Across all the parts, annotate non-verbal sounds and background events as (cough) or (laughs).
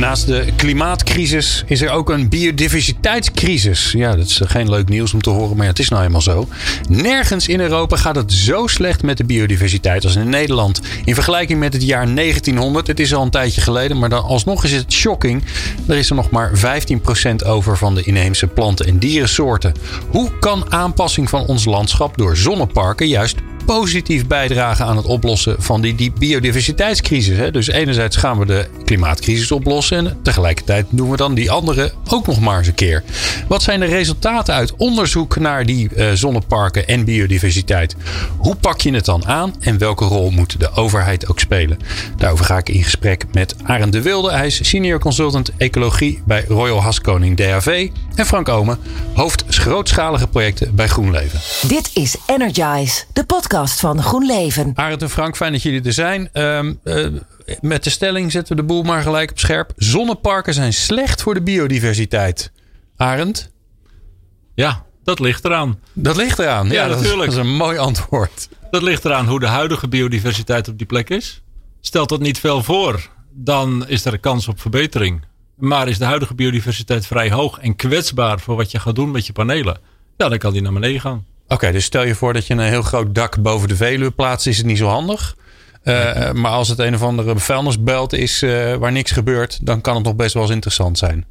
Naast de klimaatcrisis is er ook een biodiversiteitscrisis. Ja, dat is geen leuk nieuws om te horen, maar het is nou eenmaal zo. Nergens in Europa gaat het zo slecht met de biodiversiteit als in Nederland. In vergelijking met het jaar 1900, het is al een tijdje geleden, maar dan alsnog is het shocking. Er is er nog maar 15% over van de inheemse planten- en dierensoorten. Hoe kan aanpassing van ons landschap door zonneparken juist positief bijdragen aan het oplossen van die, die biodiversiteitscrisis. Hè? Dus enerzijds gaan we de klimaatcrisis oplossen en tegelijkertijd doen we dan die andere ook nog maar eens een keer. Wat zijn de resultaten uit onderzoek naar die uh, zonneparken en biodiversiteit? Hoe pak je het dan aan en welke rol moet de overheid ook spelen? Daarover ga ik in gesprek met Arend de Wilde. Hij is senior consultant ecologie bij Royal Haskoning DHV. En Frank Omen, hoofd grootschalige projecten bij GroenLeven. Dit is Energize, de podcast van GroenLeven. Arend en Frank, fijn dat jullie er zijn. Um, uh, met de stelling zetten we de boel maar gelijk op scherp. Zonneparken zijn slecht voor de biodiversiteit. Arend? Ja, dat ligt eraan. Dat ligt eraan, ja, ja natuurlijk. Dat is een mooi antwoord. Dat ligt eraan hoe de huidige biodiversiteit op die plek is. Stelt dat niet veel voor, dan is er een kans op verbetering. Maar is de huidige biodiversiteit vrij hoog en kwetsbaar voor wat je gaat doen met je panelen? Ja, dan kan die naar beneden gaan. Oké, dus stel je voor dat je een heel groot dak boven de Veluwe plaatst, is het niet zo handig. Uh, maar als het een of andere vuilnisbelt is uh, waar niks gebeurt, dan kan het nog best wel eens interessant zijn.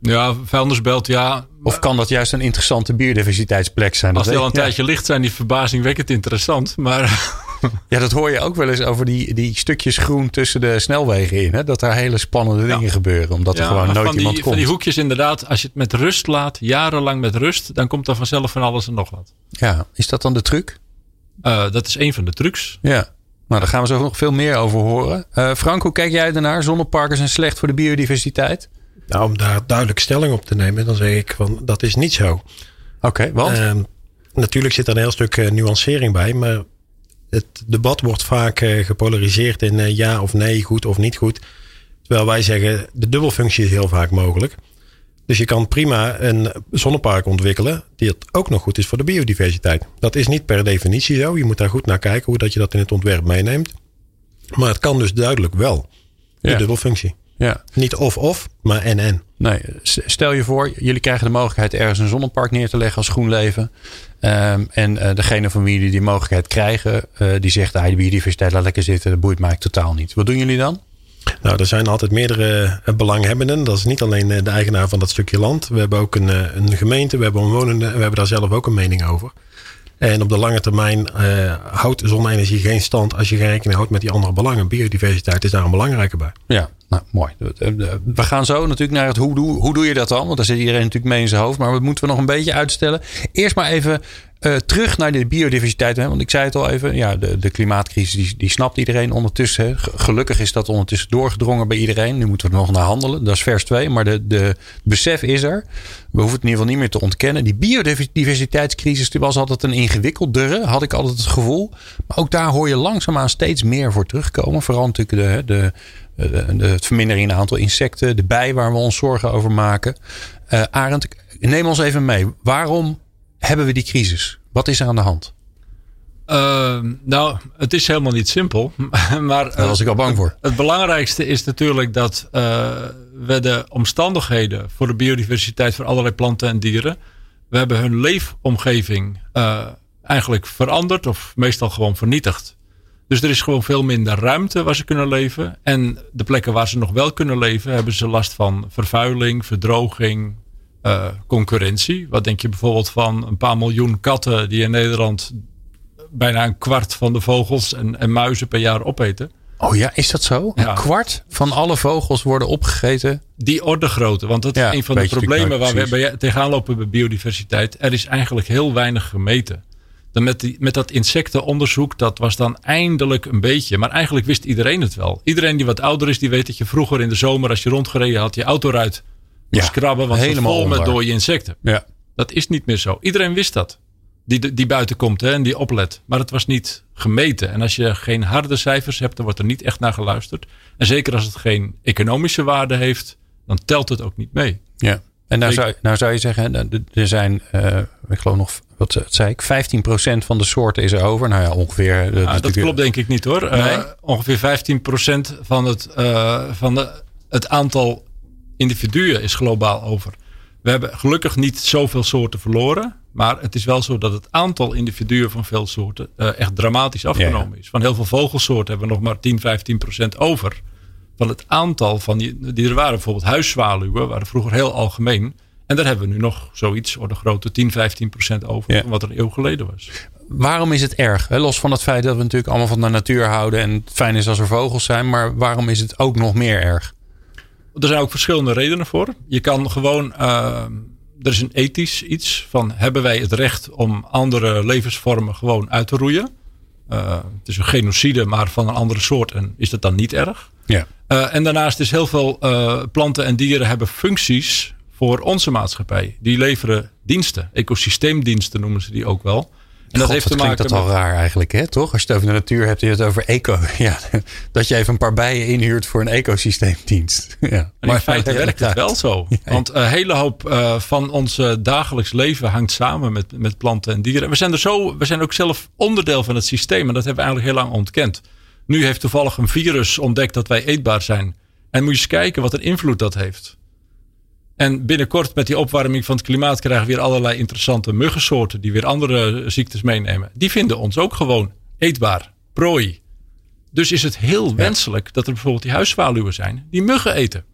Ja, vuilnisbelt, ja. Of kan dat juist een interessante biodiversiteitsplek zijn? Als die al een ja. tijdje licht zijn die verbazingwekkend interessant. Maar (laughs) ja, dat hoor je ook wel eens over die, die stukjes groen tussen de snelwegen in. Hè? Dat daar hele spannende dingen ja. gebeuren. Omdat ja, er gewoon nooit die, iemand komt. Van die hoekjes inderdaad. Als je het met rust laat, jarenlang met rust. Dan komt er vanzelf van alles en nog wat. Ja, is dat dan de truc? Uh, dat is een van de trucs. Ja. Nou, daar gaan we zo nog veel meer over horen. Uh, Frank, hoe kijk jij ernaar? Zonneparken zijn slecht voor de biodiversiteit? Nou, om daar duidelijk stelling op te nemen, dan zeg ik van dat is niet zo. Oké, okay, want? Uh, natuurlijk zit er een heel stuk uh, nuancering bij, maar het debat wordt vaak uh, gepolariseerd in uh, ja of nee, goed of niet goed. Terwijl wij zeggen, de dubbelfunctie is heel vaak mogelijk. Dus je kan prima een zonnepark ontwikkelen die het ook nog goed is voor de biodiversiteit. Dat is niet per definitie zo. Je moet daar goed naar kijken hoe dat je dat in het ontwerp meeneemt. Maar het kan dus duidelijk wel. De ja. dubbelfunctie. Ja. Niet of-of, maar en-en. Nee, stel je voor, jullie krijgen de mogelijkheid ergens een zonnepark neer te leggen als GroenLeven. Um, en uh, degene van wie jullie die mogelijkheid krijgen, uh, die zegt, ah, de biodiversiteit laat lekker zitten, dat boeit mij totaal niet. Wat doen jullie dan? Nou, er zijn altijd meerdere belanghebbenden. Dat is niet alleen de eigenaar van dat stukje land. We hebben ook een, een gemeente, we hebben omwonenden en we hebben daar zelf ook een mening over. En op de lange termijn uh, houdt zonne-energie geen stand als je geen rekening houdt met die andere belangen. Biodiversiteit is daar een belangrijke bij. Ja, nou mooi. We gaan zo natuurlijk naar het hoe doe, hoe doe je dat dan? Want daar zit iedereen natuurlijk mee in zijn hoofd. Maar we moeten we nog een beetje uitstellen. Eerst maar even uh, terug naar de biodiversiteit. Hè? Want ik zei het al even. Ja, de, de klimaatcrisis die, die snapt iedereen ondertussen. Gelukkig is dat ondertussen doorgedrongen bij iedereen. Nu moeten we er nog naar handelen. Dat is vers 2. Maar de, de besef is er. We hoeven het in ieder geval niet meer te ontkennen. Die biodiversiteitscrisis die was altijd een ingewikkeldere. Had ik altijd het gevoel. Maar ook daar hoor je langzaamaan steeds meer voor terugkomen. Vooral natuurlijk de het verminderen in het aantal insecten. De bij waar we ons zorgen over maken. Uh, Arend, neem ons even mee. Waarom hebben we die crisis? Wat is er aan de hand? Uh, nou, het is helemaal niet simpel. (laughs) maar, Daar was ik al bang voor. Het belangrijkste is natuurlijk dat we de omstandigheden voor de biodiversiteit voor allerlei planten en dieren. We hebben hun leefomgeving eigenlijk veranderd of meestal gewoon vernietigd. Dus er is gewoon veel minder ruimte waar ze kunnen leven. En de plekken waar ze nog wel kunnen leven, hebben ze last van vervuiling, verdroging, uh, concurrentie. Wat denk je bijvoorbeeld van een paar miljoen katten die in Nederland bijna een kwart van de vogels en, en muizen per jaar opeten? Oh ja, is dat zo? Ja. Een kwart van alle vogels worden opgegeten? Die orde grootte. Want dat is ja, een van de problemen waar we tegenaan lopen bij biodiversiteit. Er is eigenlijk heel weinig gemeten. Dan met, die, met dat insectenonderzoek, dat was dan eindelijk een beetje. Maar eigenlijk wist iedereen het wel. Iedereen die wat ouder is, die weet dat je vroeger in de zomer, als je rondgereden had, je autoruit ja, krabben, want helemaal vol met dode insecten. Ja. Dat is niet meer zo. Iedereen wist dat. Die, die buiten komt hè, en die oplet. Maar het was niet gemeten. En als je geen harde cijfers hebt, dan wordt er niet echt naar geluisterd. En zeker als het geen economische waarde heeft, dan telt het ook niet mee. Ja. En nou, zou, nou zou je zeggen, er zijn, uh, ik geloof nog, wat zei ik, 15% van de soorten is er over. Nou ja, ongeveer. Nou, dat klopt denk ik niet hoor. Nee? Uh, ongeveer 15% van, het, uh, van de, het aantal individuen is globaal over. We hebben gelukkig niet zoveel soorten verloren. Maar het is wel zo dat het aantal individuen van veel soorten uh, echt dramatisch afgenomen is. Van heel veel vogelsoorten hebben we nog maar 10, 15 procent over. Van het aantal van die, die er waren, bijvoorbeeld huiszwaluwen, waren vroeger heel algemeen. En daar hebben we nu nog zoiets, de grote 10, 15 procent over. Ja. Van wat er een eeuw geleden was. Waarom is het erg? Los van het feit dat we natuurlijk allemaal van de natuur houden. En het fijn is als er vogels zijn. Maar waarom is het ook nog meer erg? Er zijn ook verschillende redenen voor. Je kan gewoon. Uh, er is een ethisch iets van hebben wij het recht om andere levensvormen gewoon uit te roeien? Uh, het is een genocide, maar van een andere soort. En is dat dan niet erg? Ja. Uh, en daarnaast is heel veel planten en dieren hebben functies voor onze maatschappij. Die leveren diensten. Ecosysteemdiensten noemen ze die ook wel. En dat heeft te maken dat al raar eigenlijk, hè? toch? Als je het over de natuur hebt, je het over eco. (laughs) Ja, dat je even een paar bijen inhuurt voor een ecosysteemdienst. (laughs) Ja. Maar in feite werkt het wel zo. (laughs) Want een hele hoop uh, van ons dagelijks leven hangt samen met, met planten en dieren. We zijn, er zo, we zijn ook zelf onderdeel van het systeem. En dat hebben we eigenlijk heel lang ontkend. Nu heeft toevallig een virus ontdekt dat wij eetbaar zijn. En moet je eens kijken wat een invloed dat heeft. En binnenkort met die opwarming van het klimaat krijgen we weer allerlei interessante muggensoorten die weer andere ziektes meenemen. Die vinden ons ook gewoon eetbaar, prooi. Dus is het heel wenselijk dat er bijvoorbeeld die huiszwaluwen zijn die muggen eten.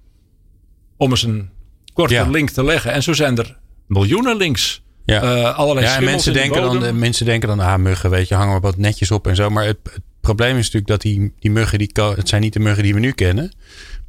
Om eens een korte link te leggen. En zo zijn er miljoenen links. Ja, uh, allerlei ja en mensen denken, dan, mensen denken dan, ah, muggen, weet je, hangen we wat netjes op en zo. Maar het, het probleem is natuurlijk dat die, die muggen, die, het zijn niet de muggen die we nu kennen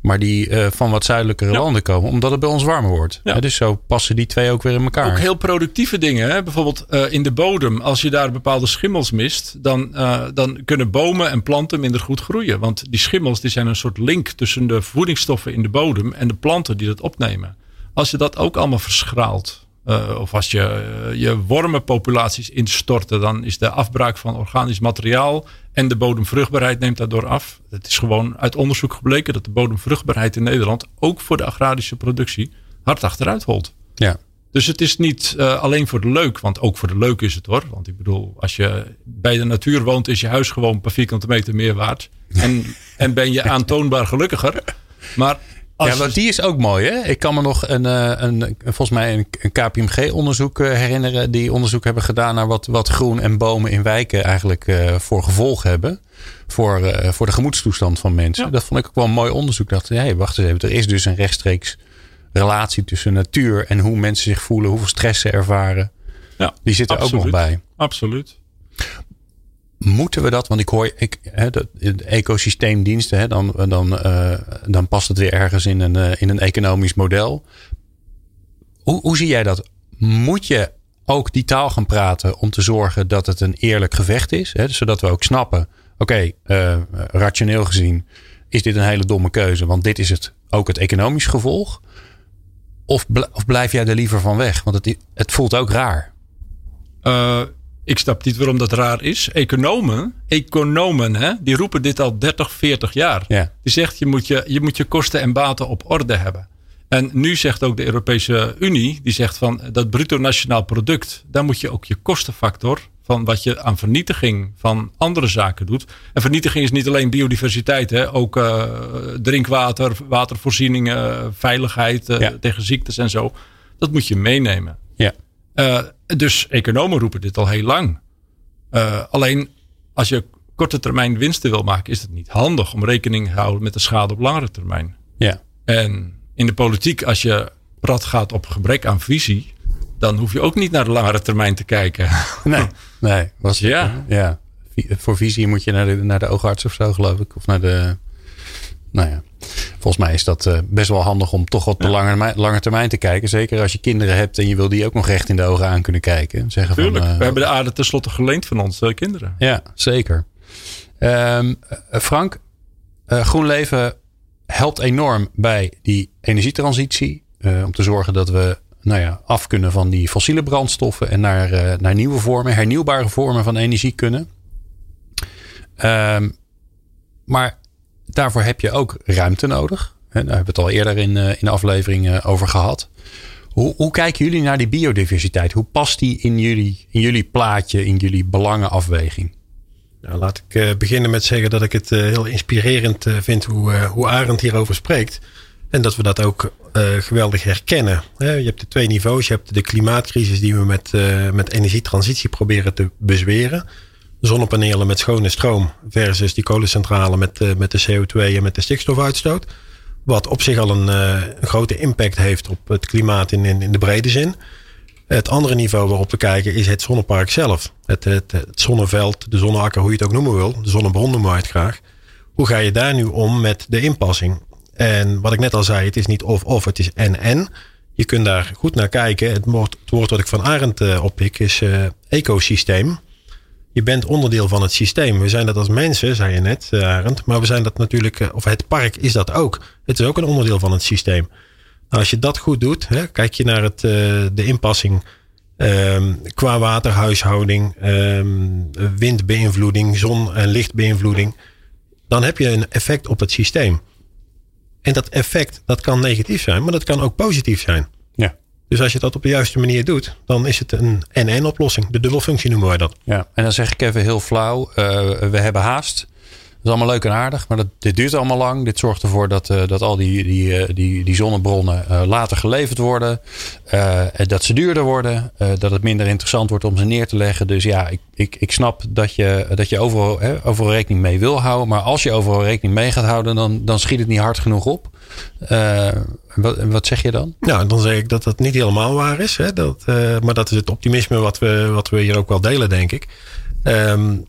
maar die uh, van wat zuidelijkere landen komen, omdat het bij ons warmer wordt. Ja. dus zo passen die twee ook weer in elkaar. Ook heel productieve dingen. Hè? Bijvoorbeeld uh, in de bodem, als je daar bepaalde schimmels mist, dan, uh, dan kunnen bomen en planten minder goed groeien. Want die schimmels die zijn een soort link tussen de voedingsstoffen in de bodem en de planten die dat opnemen. Als je dat ook allemaal verschraalt, uh, of als je je wormenpopulaties instorten, dan is de afbraak van organisch materiaal en de bodemvruchtbaarheid neemt daardoor af. Het is gewoon uit onderzoek gebleken dat de bodemvruchtbaarheid in Nederland ook voor de agrarische productie hard achteruit holt. Ja. Dus het is niet uh, alleen voor de leuk, want ook voor de leuk is het hoor. Want ik bedoel, als je bij de natuur woont, is je huis gewoon paar vierkante meter meer waard. En, en ben je (laughs) aantoonbaar gelukkiger. Maar ja, want die is ook mooi, hè? Ik kan me nog een, eh, een, volgens mij een, een KPMG-onderzoek eh, herinneren. Die onderzoek hebben gedaan naar wat, wat groen en bomen in wijken eigenlijk uh, voor gevolg hebben. Voor, uh, voor de gemoedstoestand van mensen. Dat vond ik ook wel een mooi onderzoek. dacht, hé, hey, wacht eens even. Er is dus een rechtstreeks relatie tussen natuur en hoe mensen zich voelen. Hoeveel stress ze ervaren. Ja, die zit er ook nog bij. Absoluut moeten we dat? Want ik hoor, ik, hè, de, ecosysteemdiensten, hè, dan, dan, uh, dan past het weer ergens in een, uh, in een economisch model. Hoe, hoe zie jij dat? Moet je ook die taal gaan praten om te zorgen dat het een eerlijk gevecht is? Hè? Zodat we ook snappen, oké, uh, rationeel gezien is dit een hele domme keuze, want dit is het, ook het economisch gevolg. Of, of blijf jij er liever van weg? Want het, het voelt ook raar. Ik snap niet waarom dat raar is. Economen, economen hè, die roepen dit al 30, 40 jaar. Ja. Die zegt je moet je, je moet je kosten en baten op orde hebben. En nu zegt ook de Europese Unie, die zegt van dat bruto nationaal product, daar moet je ook je kostenfactor van wat je aan vernietiging van andere zaken doet. En vernietiging is niet alleen biodiversiteit, hè, ook uh, drinkwater, watervoorzieningen, veiligheid uh, tegen ziektes en zo. Dat moet je meenemen. Ja. Uh, dus economen roepen dit al heel lang. Uh, alleen als je korte termijn winsten wil maken, is het niet handig om rekening te houden met de schade op langere termijn. Ja. En in de politiek, als je prat gaat op gebrek aan visie, dan hoef je ook niet naar de langere termijn te kijken. (laughs) Nee, nee. Was, ja. ja. Voor visie moet je naar de, naar de oogarts of zo, geloof ik. Of naar de. Nou ja. Volgens mij is dat uh, best wel handig om toch wat op lange, lange termijn te kijken. Zeker als je kinderen hebt en je wil die ook nog recht in de ogen aan kunnen kijken. Zeggen Tuurlijk, van, uh, we hebben de aarde tenslotte geleend van onze kinderen. Ja, zeker. Um, Frank, GroenLeven helpt enorm bij die energietransitie. om te zorgen dat we nou ja, af kunnen van die fossiele brandstoffen en naar, naar nieuwe vormen, hernieuwbare vormen van energie kunnen. Ehm, maar daarvoor heb je ook ruimte nodig. Daar hebben we het al eerder in, in de aflevering over gehad. Hoe, hoe, kijken jullie naar die biodiversiteit? Hoe past die in jullie, in jullie plaatje, in jullie belangenafweging? Nou, laat ik uh, beginnen met zeggen dat ik het heel inspirerend vind hoe, hoe Arend hierover spreekt. En dat we dat ook geweldig herkennen. je hebt de twee niveaus. Je hebt de klimaatcrisis die we met, met energietransitie proberen te bezweren. Zonnepanelen met schone stroom versus die kolencentrale met, met de CO2 en met de stikstofuitstoot. Wat op zich al een, een grote impact heeft op het klimaat in, in, de brede zin. Het andere niveau waarop we kijken is het zonnepark zelf. Het, het, zonneveld, de zonneakker, hoe je het ook noemen wil. De zonnebron noemen graag. Hoe ga je daar nu om met de inpassing? En wat ik net al zei, het is niet of-of, het is en-en. Je kunt daar goed naar kijken. Het woord, het wat ik van Arend uh, oppik is ecosysteem. Je bent onderdeel van het systeem. We zijn dat als mensen, zei je net, uh, Arend. Maar we zijn dat natuurlijk, of het park is dat ook. Het is ook een onderdeel van het systeem. Nou, als je dat goed doet, hè, kijk je naar het, uh, de inpassing um, qua waterhuishouding, um, windbeïnvloeding, zon- en lichtbeïnvloeding, dan heb je een effect op het systeem. En dat effect, dat kan negatief zijn, maar dat kan ook positief zijn. Dus als je dat op de juiste manier doet, dan is het een en-en oplossing. De dubbelfunctie noemen wij dat. Ja, en dan zeg ik even heel flauw, uh, we hebben haast is allemaal leuk en aardig, maar dat, dit duurt allemaal lang. Dit zorgt ervoor dat, uh, dat al die, die, uh, die, die zonnebronnen uh, later geleverd worden. dat ze duurder worden. dat het minder interessant wordt om ze neer te leggen. Dus ja, ik, ik, ik snap dat je, dat je overal, hè, rekening mee wil houden. Maar als je overal rekening mee gaat houden, dan, dan schiet het niet hard genoeg op. Wat, wat, zeg je dan? Nou, dan zeg ik dat dat niet helemaal waar is. Hè? Dat, maar dat is het optimisme wat we, wat we hier ook wel delen, denk ik. Um,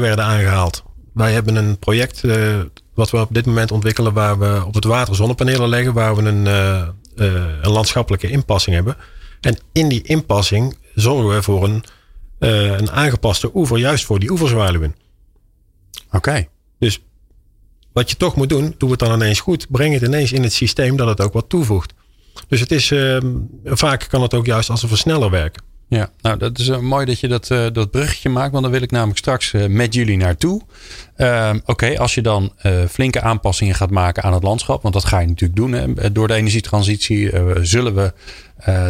werden aangehaald. Wij hebben een project uh, wat we op dit moment ontwikkelen waar we op het water zonnepanelen leggen, waar we een, uh, uh, een landschappelijke inpassing hebben. En in die inpassing zorgen we voor een, een aangepaste oever, juist voor die oeverzwaluwen. Oké. Okay. Dus wat je toch moet doen, doe het dan ineens goed. Breng het ineens in het systeem dat het ook wat toevoegt. Dus het is, vaak kan het ook juist als een versneller werken. Ja, nou dat is uh, mooi dat je dat, uh, dat bruggetje maakt. Want dan wil ik namelijk straks uh, met jullie naartoe. Ehm, oké, als je dan flinke aanpassingen gaat maken aan het landschap. Want dat ga je natuurlijk doen. Hè. Door de energietransitie zullen we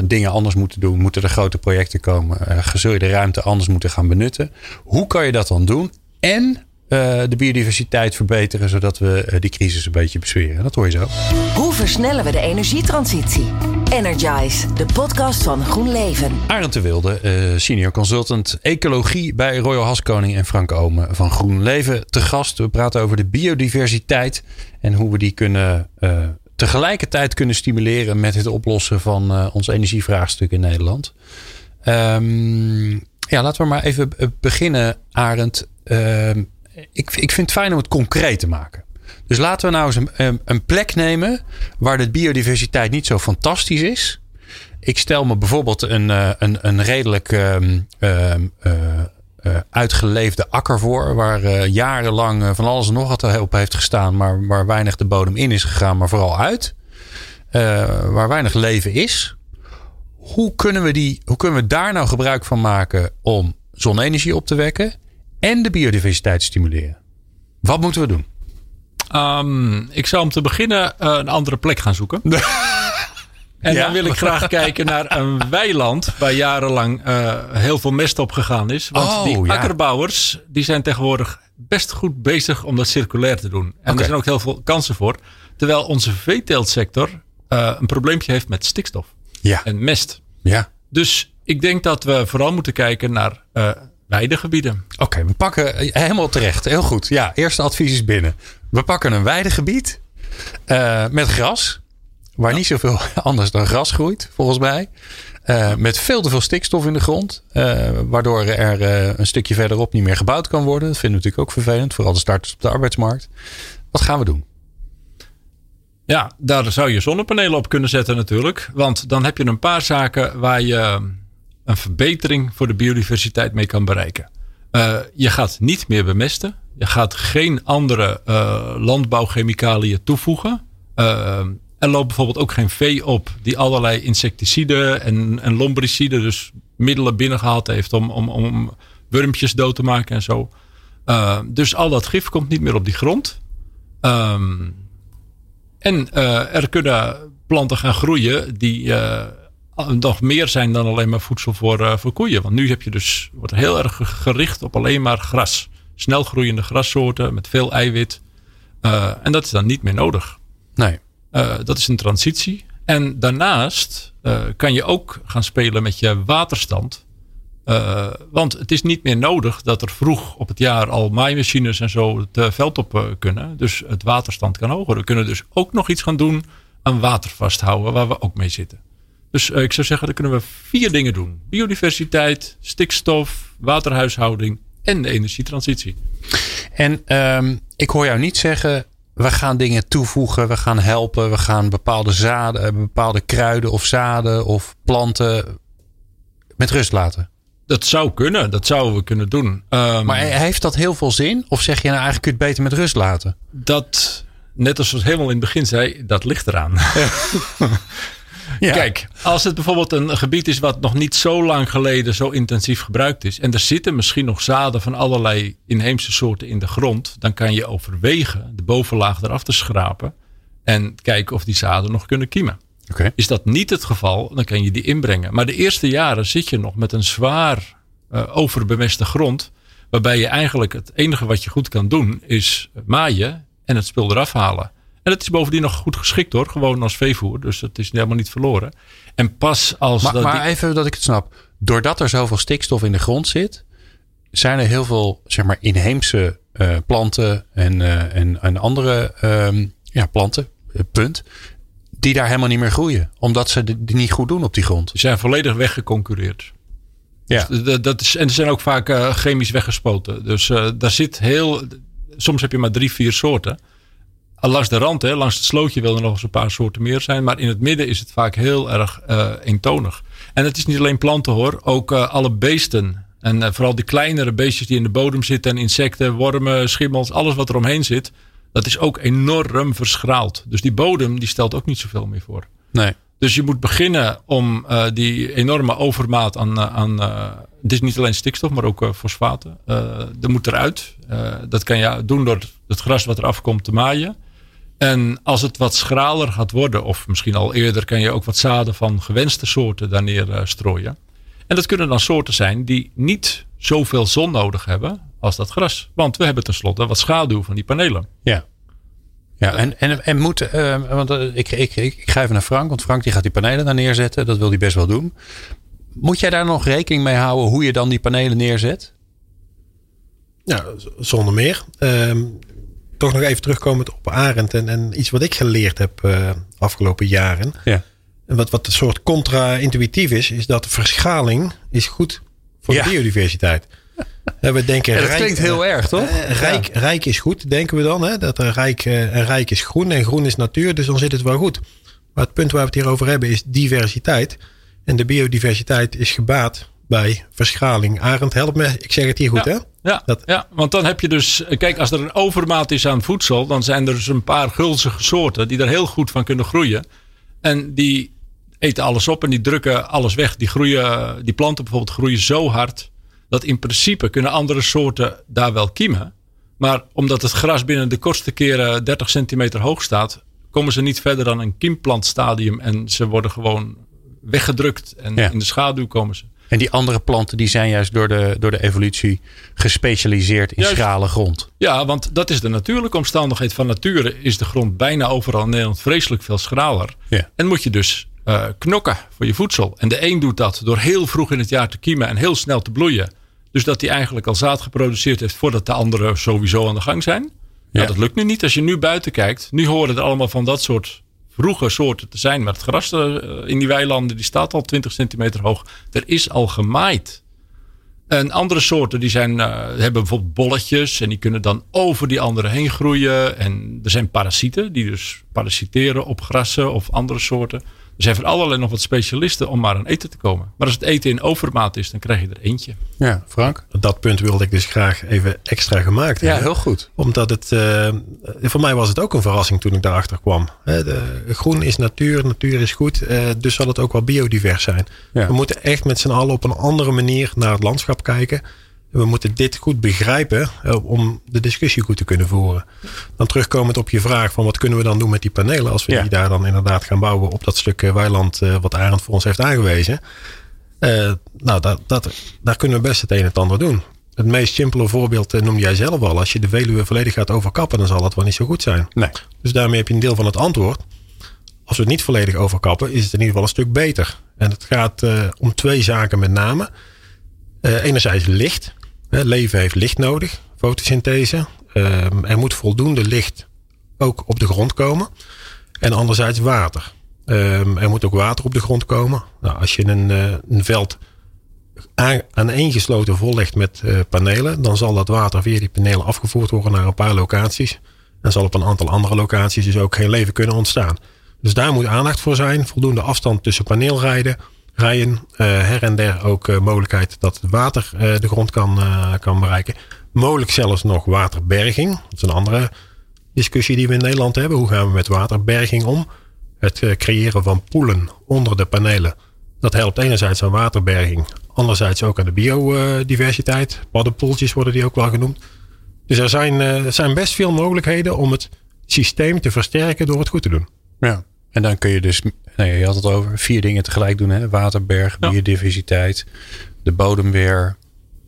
dingen anders moeten doen. Moeten er grote projecten komen. zul je de ruimte anders moeten gaan benutten. Hoe kan je dat dan doen? En de biodiversiteit verbeteren, zodat we die crisis een beetje besweren. Dat hoor je zo. Hoe versnellen we de energietransitie? Energize, de podcast van GroenLeven. Arend de Wilde, uh, senior consultant ecologie bij Royal Haskoning en Frank Omen van GroenLeven te gast. We praten over de biodiversiteit en hoe we die kunnen tegelijkertijd kunnen stimuleren met het oplossen van ons energievraagstuk in Nederland. Um, ja, laten we maar even beginnen, Arend. Ehm, ik, ik vind het fijn om het concreet te maken. Dus laten we nou eens een, een plek nemen waar de biodiversiteit niet zo fantastisch is. Ik stel me bijvoorbeeld een, eh, een, een redelijk um, uh, uh, uitgeleefde akker voor. Waar jarenlang van alles en nog wat op heeft gestaan. Maar waar weinig de bodem in is gegaan, maar vooral uit. waar weinig leven is. Hoe kunnen, we die, hoe kunnen we daar nou gebruik van maken om zonne-energie op te wekken. En de biodiversiteit te stimuleren? Wat moeten we doen? Um, ik zou om te beginnen uh, een andere plek gaan zoeken. (laughs) en ja. dan wil ik graag kijken naar een weiland waar jarenlang uh, heel veel mest op gegaan is. Want oh, die akkerbouwers die zijn tegenwoordig best goed bezig om dat circulair te doen. En okay. er zijn ook heel veel kansen voor. Terwijl onze veeteeltsector uh, een probleempje heeft met stikstof ja. en mest. Ja. Dus ik denk dat we vooral moeten kijken naar weidegebieden. Oké, okay, we pakken helemaal terecht. Heel goed. Ja, eerste advies is binnen. We pakken een weidegebied uh, met gras. Waar ja. niet zoveel (laughs) anders dan gras groeit, volgens mij. Uh, met veel te veel stikstof in de grond. Uh, waardoor er een stukje verderop niet meer gebouwd kan worden. Dat vinden we natuurlijk ook vervelend. Vooral de starters op de arbeidsmarkt. Wat gaan we doen? Ja, daar zou je zonnepanelen op kunnen zetten natuurlijk. Want dan heb je een paar zaken waar je een verbetering voor de biodiversiteit mee kan bereiken. Uh, je gaat niet meer bemesten. Je gaat geen andere uh, landbouwchemicaliën toevoegen. Uh, Er loopt bijvoorbeeld ook geen vee op die allerlei insecticiden en, en lombriciden, dus middelen binnengehaald heeft om, om, om wurmpjes dood te maken en zo. Dus al dat gif komt niet meer op die grond. Um, en er kunnen planten gaan groeien die nog meer zijn dan alleen maar voedsel voor, voor koeien. Want nu heb je dus, wordt heel erg gericht op alleen maar gras. Snel groeiende grassoorten met veel eiwit. en dat is dan niet meer nodig. Nee. dat is een transitie. En daarnaast kan je ook gaan spelen met je waterstand. Want het is niet meer nodig dat er vroeg op het jaar al maaimachines en zo het veld op kunnen. Dus het waterstand kan hoger. We kunnen dus ook nog iets gaan doen aan water vasthouden, waar we ook mee zitten. Dus ik zou zeggen, dan kunnen we vier dingen doen: biodiversiteit, stikstof, waterhuishouding en de energietransitie. En um, ik hoor jou niet zeggen. We gaan dingen toevoegen, we gaan helpen, we gaan bepaalde zaden, bepaalde kruiden of zaden of planten met rust laten. Dat zou kunnen, dat zouden we kunnen doen. Um, maar heeft dat heel veel zin? Of zeg je nou eigenlijk kun je het beter met rust laten? Dat, net als we helemaal in het begin zei, dat ligt eraan. ja. (laughs) Kijk, als het bijvoorbeeld een gebied is wat nog niet zo lang geleden zo intensief gebruikt is. En er zitten misschien nog zaden van allerlei inheemse soorten in de grond. Dan kan je overwegen de bovenlaag eraf te schrapen. En kijken of die zaden nog kunnen kiemen. Okay. Is dat niet het geval, dan kan je die inbrengen. Maar de eerste jaren zit je nog met een zwaar uh, overbemeste grond. Waarbij je eigenlijk het enige wat je goed kan doen is maaien en het spul eraf halen. En dat is bovendien nog goed geschikt hoor, gewoon als veevoer. Dus dat is helemaal niet verloren. En pas als. Maar, dat maar even dat ik het snap. Doordat er zoveel stikstof in de grond zit, zijn er heel veel zeg maar, inheemse uh, planten en, uh, en, en andere um, ja, planten, punt die daar helemaal niet meer groeien. Omdat ze het niet goed doen op die grond. Ze zijn volledig weggeconcureerd. Ja. Dus dat is, en ze zijn ook vaak uh, chemisch weggespoten. Dus daar zit heel. Soms heb je maar drie, vier soorten. Langs de rand, hè, langs het slootje wil er nog eens een paar soorten meer zijn. Maar in het midden is het vaak heel erg uh, eentonig. En het is niet alleen planten hoor, ook alle beesten. En vooral die kleinere beestjes die in de bodem zitten. En insecten, wormen, schimmels, alles wat er omheen zit dat is ook enorm verschraald. Dus die bodem die stelt ook niet zoveel meer voor. Nee. Dus je moet beginnen om die enorme overmaat aan. aan het is niet alleen stikstof, maar ook fosfaten. dat moet eruit. dat kan je doen door het gras wat eraf komt te maaien. En als het wat schraler gaat worden, of misschien al eerder, kan je ook wat zaden van gewenste soorten daar neer strooien. En dat kunnen dan soorten zijn die niet zoveel zon nodig hebben als dat gras. Want we hebben tenslotte wat schaduw van die panelen. Ja. Ja, en, en, en moet, uh, want uh, ik, ik, ik, ik ga even naar Frank, want Frank die gaat die panelen daar neerzetten. Dat wil hij best wel doen. Moet jij daar nog rekening mee houden hoe je dan die panelen neerzet? Ja, zonder meer. Um, toch nog even terugkomend op Arend en, en iets wat ik geleerd heb uh, afgelopen jaren. Ja. En wat, wat een soort contra-intuïtief is, is dat verschaling is goed voor Ja. de biodiversiteit. Ja, we denken Ja, dat rijk, klinkt heel erg, toch? eh, rijk, rijk is goed, denken we dan. Hè? Dat er rijk, eh, en rijk is groen en groen is natuur, dus dan zit het wel goed. Maar het punt waar we het hier over hebben is diversiteit. En de biodiversiteit is gebaat bij verschaling. Arend, help me. Ik zeg het hier goed, Ja. hè? Ja, Dat- ja, want dan heb je dus, kijk, als er een overmaat is aan voedsel, dan zijn er dus een paar gulzige soorten die er heel goed van kunnen groeien. En die eten alles op en die drukken alles weg. Die, groeien, die planten bijvoorbeeld groeien zo hard dat in principe kunnen andere soorten daar wel kiemen. Maar omdat het gras binnen de kortste keren 30 centimeter hoog staat, komen ze niet verder dan een kiemplantstadium en ze worden gewoon weggedrukt en Ja. in de schaduw komen ze. En die andere planten die zijn juist door de, door de evolutie gespecialiseerd in Juist. schrale grond. Ja, want dat is de natuurlijke omstandigheid van nature. Is de grond bijna overal in Nederland vreselijk veel schraler. Ja. En moet je dus eh, knokken voor je voedsel. En de een doet dat door heel vroeg in het jaar te kiemen en heel snel te bloeien. Dus dat hij eigenlijk al zaad geproduceerd heeft voordat de anderen sowieso aan de gang zijn. Ja. Ja. dat lukt nu niet. Als je nu buiten kijkt, nu horen er allemaal van dat soort vroege soorten te zijn. Maar het gras eh, in die weilanden die staat al 20 centimeter hoog. Er is al gemaaid. En andere soorten die zijn, eh, hebben bijvoorbeeld bolletjes en die kunnen dan over die andere heen groeien. En er zijn parasieten die dus parasiteren op grassen of andere soorten. Er zijn voor allerlei nog wat specialisten om maar aan eten te komen. Maar als het eten in overmaat is, dan krijg je er eentje. Ja, Frank? Dat punt wilde ik dus graag even extra gemaakt Ja, hebben. heel goed. Omdat het, eh, voor mij was het ook een verrassing toen ik daarachter kwam. Hè, de, groen is natuur, natuur is goed. eh, dus zal het ook wel biodivers zijn. Ja. We moeten echt met z'n allen op een andere manier naar het landschap kijken. We moeten dit goed begrijpen om de discussie goed te kunnen voeren. Dan terugkomend op je vraag van wat kunnen we dan doen met die panelen. Als we Ja. die daar dan inderdaad gaan bouwen op dat stuk eh, weiland eh, wat Arend voor ons heeft aangewezen. Eh, nou, dat, dat, daar kunnen we best het een en het ander doen. Het meest simpele voorbeeld noemde jij zelf al. Als je de Veluwe volledig gaat overkappen, dan zal dat wel niet zo goed zijn. Nee. Dus daarmee heb je een deel van het antwoord. Als we het niet volledig overkappen, is het in ieder geval een stuk beter. En het gaat om twee zaken met name. Eh, enerzijds licht. Hè, leven heeft licht nodig, fotosynthese. Ehm, er moet voldoende licht ook op de grond komen. En anderzijds water. Ehm, er moet ook water op de grond komen. Nou, als je een, eh, een veld aan, aaneengesloten vollegt met eh, panelen, dan zal dat water via die panelen afgevoerd worden naar een paar locaties. En zal op een aantal andere locaties dus ook geen leven kunnen ontstaan. Dus daar moet aandacht voor zijn. Voldoende afstand tussen paneelrijden. Rijen, eh, her en der ook eh, mogelijkheid dat het water eh, de grond kan, kan bereiken. Mogelijk zelfs nog waterberging. Dat is een andere discussie die we in Nederland hebben. Hoe gaan we met waterberging om? Het creëren van poelen onder de panelen. Dat helpt enerzijds aan waterberging. Anderzijds ook aan de biodiversiteit. Paddenpoeltjes worden die ook wel genoemd. Dus er zijn, er zijn best veel mogelijkheden om het systeem te versterken door het goed te doen. Ja. En dan kun je dus, nee, je had het over vier dingen tegelijk doen. Hè? Waterberg, Ja. biodiversiteit, de bodem weer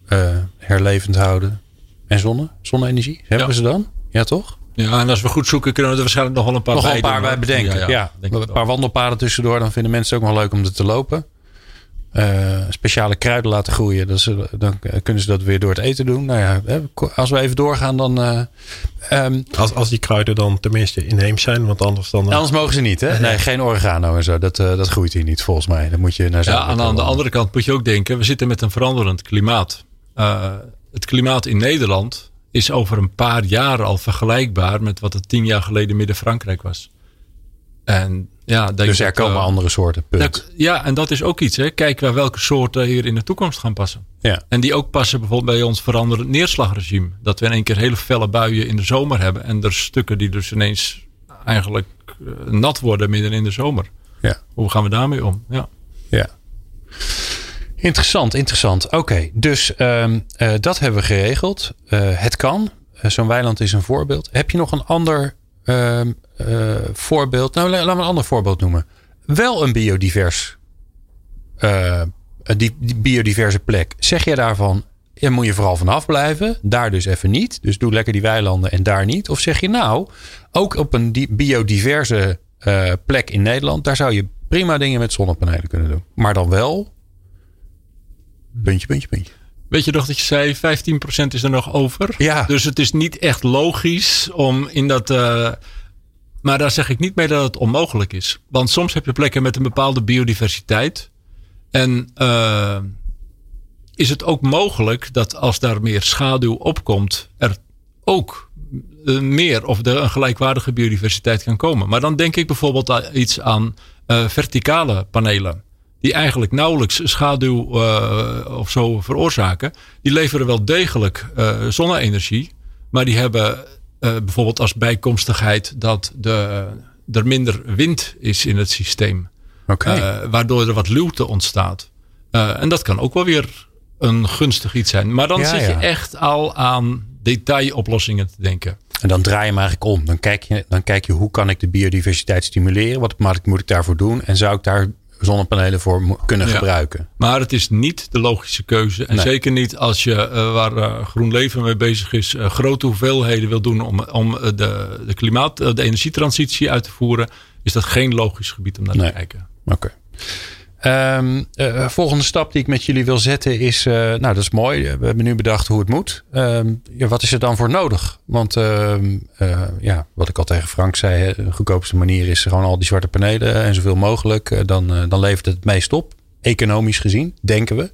eh, herlevend houden. En zonne, zonne-energie. Hebben Ja. we ze dan? Ja, toch? Ja, en als we goed zoeken, kunnen we er waarschijnlijk nog wel een paar nog wel bij een paar doen, bij bedenken. Ja, een wel. paar wandelpaden tussendoor. Dan vinden mensen het ook nog leuk om er te lopen. Eh, speciale kruiden laten groeien. Dat ze, dan kunnen ze dat weer door het eten doen. Nou ja, hè, als we even doorgaan, dan. eh, ehm, Als, als die kruiden dan tenminste inheems zijn. Want anders dan... anders mogen ze niet, hè? Nee, geen oregano en zo. Dat, eh, dat groeit hier niet, volgens mij. Dan moet je naar Ja, en aan de andere kant moet je ook denken, we zitten met een veranderend klimaat. Uh, het klimaat in Nederland is over een paar jaar al vergelijkbaar met wat het tien jaar geleden Midden-Frankrijk was. En ja, Dus er komen uh, andere soorten. Punt. ja, en dat is ook iets. Hè. Kijk naar welke soorten hier in de toekomst gaan passen. ja. En die ook passen bijvoorbeeld bij ons veranderend neerslagregime. Dat we in één keer hele felle buien in de zomer hebben. En er stukken die dus ineens eigenlijk uh, nat worden midden in de zomer. Ja. Hoe gaan we daarmee om? Ja. Ja. Interessant, interessant. Oké, dus um, uh, dat hebben we geregeld. Uh, het kan. Zo'n weiland is een voorbeeld. Heb je nog een ander voorbeeld? Nou, laten we een ander voorbeeld noemen. Wel een biodivers, die, die biodiverse plek. Zeg je daarvan, daar moet je vooral vanaf blijven. Daar dus even niet. Dus doe lekker die weilanden en daar niet. Of zeg je nou, ook op een biodiverse plek in Nederland, daar zou je prima dingen met zonnepanelen kunnen doen. Maar dan wel. Puntje, puntje, puntje. Weet je nog dat je zei 15% is er nog over? Ja. Dus het is niet echt logisch om in dat. Uh, maar daar zeg ik niet mee dat het onmogelijk is. Want soms heb je plekken met een bepaalde biodiversiteit. En uh, is het ook mogelijk dat als daar meer schaduw opkomt, er ook uh, meer of een gelijkwaardige biodiversiteit kan komen. Maar dan denk ik bijvoorbeeld iets aan uh, verticale panelen die eigenlijk nauwelijks schaduw of zo veroorzaken, die leveren wel degelijk zonne-energie, maar die hebben bijvoorbeeld als bijkomstigheid dat de, er minder wind is in het systeem, okay. waardoor er wat luwte ontstaat. en dat kan ook wel weer een gunstig iets zijn. Maar dan ja, zit je ja. echt al aan detailoplossingen te denken. En dan draai je hem eigenlijk om. Dan kijk je, dan kijk je hoe kan ik de biodiversiteit stimuleren? Wat moet ik daarvoor doen? En zou ik daar zonnepanelen voor kunnen ja. gebruiken. Maar het is niet de logische keuze. En nee. zeker niet als je, uh, waar uh, GroenLeven mee bezig is, uh, grote hoeveelheden wil doen om, om de, de klimaat, de energietransitie uit te voeren, is dat geen logisch gebied om naar nee. te kijken. Oké. Okay. Um, volgende stap die ik met jullie wil zetten is, uh, nou dat is mooi, we hebben nu bedacht hoe het moet. Um, ja, wat is er dan voor nodig? Want uh, ja, wat ik al tegen Frank zei, de goedkoopste manier is gewoon al die zwarte panelen en zoveel mogelijk. dan, dan levert het het meest op. economisch gezien, denken we.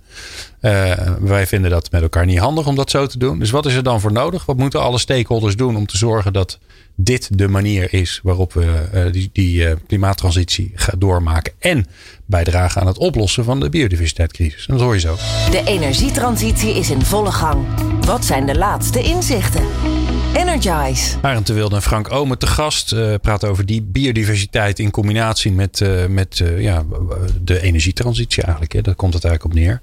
Uh, wij vinden dat met elkaar niet handig om dat zo te doen. Dus wat is er dan voor nodig? Wat moeten alle stakeholders doen om te zorgen dat dit de manier is waarop we uh, die, die uh, klimaattransitie gaan doormaken en bijdragen aan het oplossen van de biodiversiteitscrisis? En dat hoor je zo. De energietransitie is in volle gang. Wat zijn de laatste inzichten? Energize. Arend de Wilde en Frank Omen te gast. Uh, praten over die biodiversiteit in combinatie met, uh, met uh, ja, de energietransitie eigenlijk. Hè. Daar komt het eigenlijk op neer.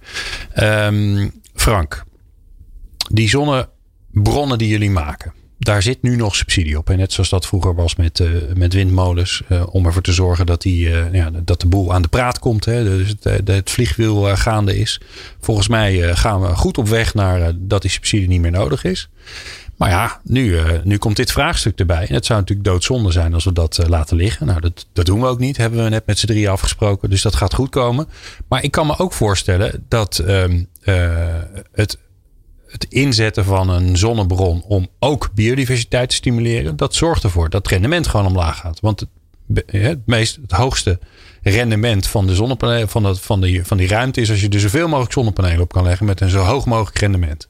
Um, Frank, die zonnebronnen die jullie maken. Daar zit nu nog subsidie op. En net zoals dat vroeger was met, met windmolens. om ervoor te zorgen dat, die, ja, dat de boel aan de praat komt. Hè. Dus het, het vliegwiel gaande is. Volgens mij gaan we goed op weg naar dat die subsidie niet meer nodig is. Maar ja, nu, uh, nu komt dit vraagstuk erbij. En het zou natuurlijk doodzonde zijn als we dat uh, laten liggen. Nou, dat, dat doen we ook niet. Hebben we net met z'n drieën afgesproken. Dus dat gaat goed komen. Maar ik kan me ook voorstellen dat um, uh, het, het inzetten van een zonnebron om ook biodiversiteit te stimuleren. Dat zorgt ervoor dat het rendement gewoon omlaag gaat. Want het, het, meest, het hoogste rendement van de zonnepanelen, van, dat, van, die, van die ruimte is als je er zoveel mogelijk zonnepanelen op kan leggen met een zo hoog mogelijk rendement.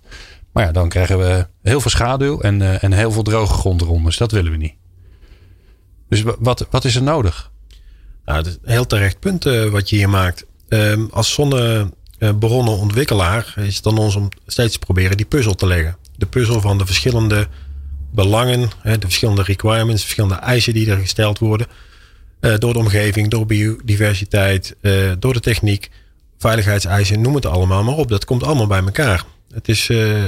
Maar ja, dan krijgen we heel veel schaduw en, uh, en heel veel droge grond erom. Dus dat willen we niet. Dus wat, wat is er nodig? Nou, het is een heel terecht punt uh, wat je hier maakt. Um, als zonnebronnen-ontwikkelaar is het dan ons om steeds te proberen die puzzel te leggen. De puzzel van de verschillende belangen, de verschillende requirements, de verschillende eisen die er gesteld worden. Uh, door de omgeving, door biodiversiteit, door de techniek, veiligheidseisen, noem het allemaal maar op. Dat komt allemaal bij elkaar. Het is uh,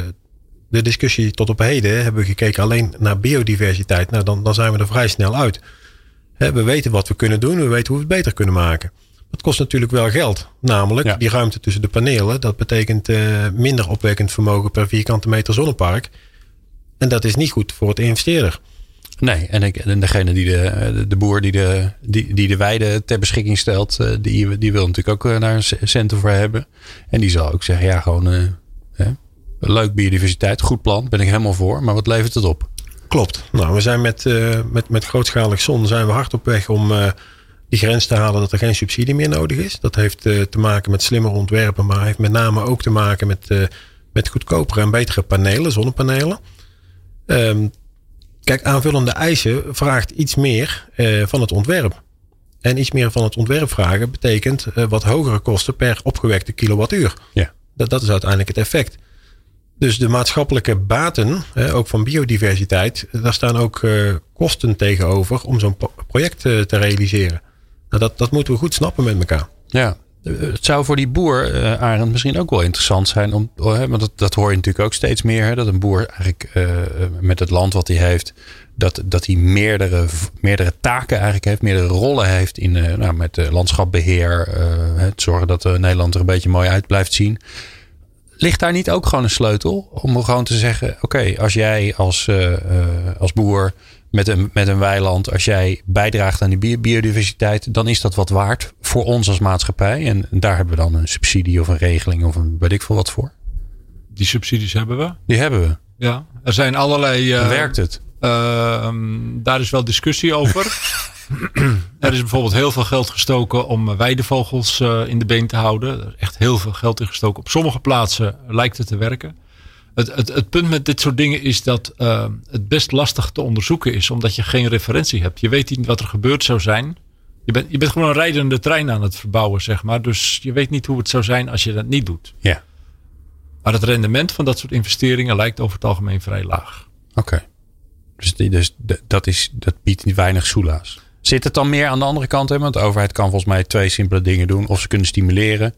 de discussie tot op heden. Hebben we gekeken alleen naar biodiversiteit. Nou, dan, dan zijn we er vrij snel uit. we weten wat we kunnen doen. We weten hoe we het beter kunnen maken. Dat kost natuurlijk wel geld. Namelijk ja. die ruimte tussen de panelen. Dat betekent uh, minder opwekkend vermogen per vierkante meter zonnepark. En dat is niet goed voor het investeerder. Nee, en, ik, en degene die de, de boer die de, die, die de weide ter beschikking stelt, die, die wil natuurlijk ook daar een centen voor hebben. En die zal ook zeggen, ja, gewoon Hè? Leuk biodiversiteit, goed plan, ben ik helemaal voor. Maar wat levert het op? Klopt. Nou, we zijn met, uh, met, met grootschalig zon zijn we hard op weg om uh, die grens te halen dat er geen subsidie meer nodig is. Dat heeft uh, te maken met slimmer ontwerpen, maar heeft met name ook te maken met, met goedkopere en betere panelen, zonnepanelen. Um, kijk, aanvullende eisen vraagt iets meer van het ontwerp. En iets meer van het ontwerp vragen betekent wat hogere kosten per opgewekte kilowattuur. Ja. Dat, dat is uiteindelijk het effect. Dus de maatschappelijke baten, ook van biodiversiteit, daar staan ook uh, kosten tegenover om zo'n project uh, te realiseren. Nou, dat, dat moeten we goed snappen met elkaar. Ja, het zou voor die boer, uh, Arend, misschien ook wel interessant zijn. Om, uh, want dat, dat hoor je natuurlijk ook steeds meer. Hè, dat een boer eigenlijk met het land wat hij heeft. Dat, dat hij meerdere, meerdere taken eigenlijk heeft. Meerdere rollen heeft in, nou, met landschapbeheer. het zorgen dat Nederland er een beetje mooi uit blijft zien. Ligt daar niet ook gewoon een sleutel? Om gewoon te zeggen: oké, okay, als jij als, als boer met een, met een weiland, als jij bijdraagt aan die biodiversiteit, dan is dat wat waard voor ons als maatschappij. En daar hebben we dan een subsidie of een regeling of een weet ik veel wat voor. Die subsidies hebben we. Die hebben we. Ja, er zijn allerlei. Uh, werkt het? Uh, daar is wel discussie over. (laughs) er is bijvoorbeeld heel veel geld gestoken om weidevogels uh, in de been te houden. Er is echt heel veel geld in gestoken. Op sommige plaatsen lijkt het te werken. Het, het, het, punt met dit soort dingen is dat uh, het best lastig te onderzoeken is, omdat je geen referentie hebt. Je weet niet wat er gebeurd zou zijn. Je bent, je bent gewoon een rijdende trein aan het verbouwen, zeg maar. Dus je weet niet hoe het zou zijn als je dat niet doet. Ja. Maar het rendement van dat soort investeringen lijkt over het algemeen vrij laag. Oké. Okay. Dus, dus dat, is, dat biedt weinig soelaas. Zit het dan meer aan de andere kant? Hè? Want de overheid kan volgens mij twee simpele dingen doen. Of ze kunnen stimuleren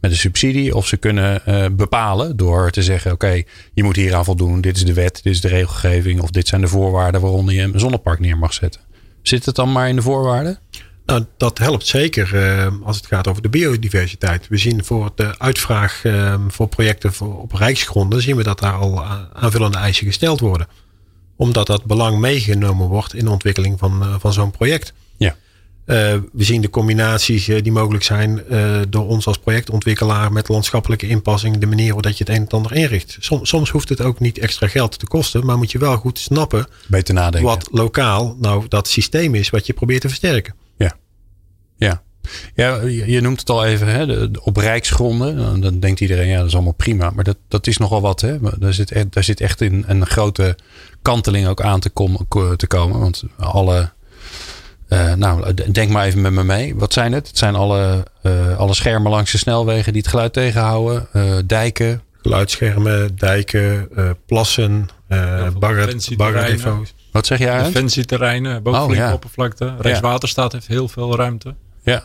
met een subsidie. Of ze kunnen uh, bepalen door te zeggen: oké, je moet hier aan voldoen. Dit is de wet, dit is de regelgeving. Of dit zijn de voorwaarden waaronder je een zonnepark neer mag zetten. Zit het dan maar in de voorwaarden? Nou, dat helpt zeker uh, als het gaat over de biodiversiteit. We zien voor de uitvraag uh, voor projecten op rijksgronden, zien we dat daar al aanvullende eisen gesteld worden. Omdat dat belang meegenomen wordt in de ontwikkeling van, uh, van zo'n project. Ja. Uh, we zien de combinaties uh, die mogelijk zijn uh, door ons als projectontwikkelaar met landschappelijke inpassing, de manier waarop je het een en ander inricht. Som, soms hoeft het ook niet extra geld te kosten, maar moet je wel goed snappen Beter nadenken. wat lokaal nou dat systeem is wat je probeert te versterken. Ja, ja. Ja, je noemt het al even, hè, de, op rijksgronden. Nou, dan denkt iedereen, ja, dat is allemaal prima. Maar dat, dat is nogal wat. Hè. Daar, zit, echt, daar zit echt in een grote kanteling ook aan te, kom, te komen. Want alle, uh, nou, denk maar even met me mee. Wat zijn het? Het zijn alle, uh, alle schermen langs de snelwegen die het geluid tegenhouden. Uh, dijken. Geluidsschermen, dijken, plassen, uh, baggerdepots. Wat zeg jij? Defensieterreinen, bovenliggende oh, ja. oppervlakte. Rijkswaterstaat heeft heel veel ruimte. Ja,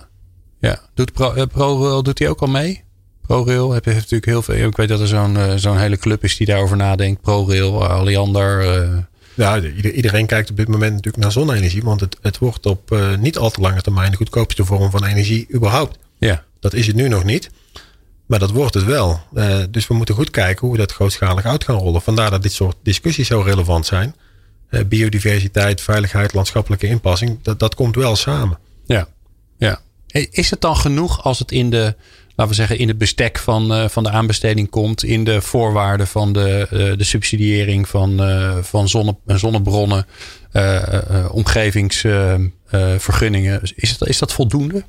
ja. Doet Pro, ProRail doet hij ook al mee? ProRail heb je natuurlijk heel veel. Ik weet dat er zo'n uh, zo'n hele club is die daarover nadenkt. ProRail, Alliander. Ja, iedereen kijkt op dit moment natuurlijk naar zonne-energie. Want het, het wordt op niet al te lange termijn de goedkoopste vorm van energie überhaupt. Ja. Dat is het nu nog niet. Maar dat wordt het wel. dus we moeten goed kijken hoe we dat grootschalig uit gaan rollen. Vandaar dat dit soort discussies zo relevant zijn. Eh, biodiversiteit, veiligheid, landschappelijke inpassing, dat, dat komt wel samen. Ja, ja. Is het dan genoeg als het in de, laten we zeggen, in het bestek van, uh, van de aanbesteding komt, in de voorwaarden van de, uh, de subsidiëring van, uh, van zonne, zonnebronnen, omgevingsvergunningen? is, is dat voldoende?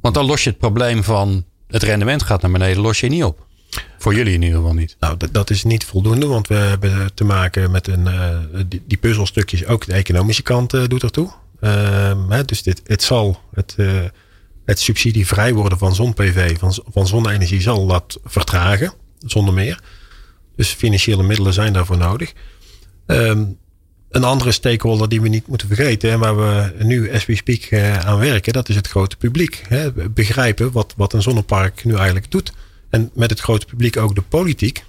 Want dan los je het probleem van het rendement gaat naar beneden, los je niet op. Voor jullie in ieder geval niet. Nou, dat, is niet voldoende, want we hebben te maken met een, die, puzzelstukjes, ook de economische kant doet ertoe. Uh, hè, dus dit, het zal het, het subsidievrij worden van zon-PV, van, van zonne-energie, zal dat vertragen, zonder meer. Dus financiële middelen zijn daarvoor nodig. Um, een andere stakeholder die we niet moeten vergeten en waar we nu as we speak aan werken, dat is het grote publiek. Begrijpen wat, wat een zonnepark nu eigenlijk doet. En met het grote publiek ook de politiek.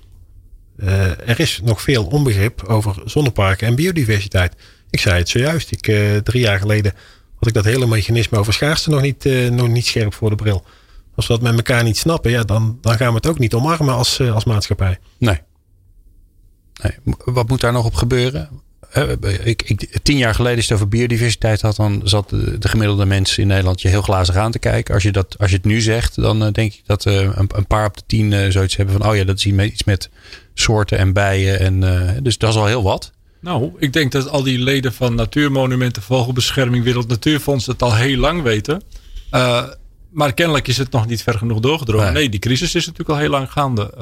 Uh, er is nog veel onbegrip over zonneparken en biodiversiteit. Ik zei het zojuist. Ik, uh, drie jaar geleden had ik dat hele mechanisme over schaarste nog niet, uh, nog niet scherp voor de bril. Als we dat met elkaar niet snappen, ja, dan, dan gaan we het ook niet omarmen als, als maatschappij. Nee. nee. Wat moet daar nog op gebeuren? ik, ik, tien jaar geleden is het over biodiversiteit had, dan zat de, gemiddelde mens in Nederland je heel glazig aan te kijken. Als je, dat, als je het nu zegt, dan denk ik dat een, paar op de tien zoiets hebben van, oh ja, dat is iets met soorten en bijen. En, dus dat is al heel wat. Nou, ik denk dat al die leden van Natuurmonumenten, Vogelbescherming, Wereld Natuurfonds het al heel lang weten. maar kennelijk is het nog niet ver genoeg doorgedrongen. Nee. nee, die crisis is natuurlijk al heel lang gaande.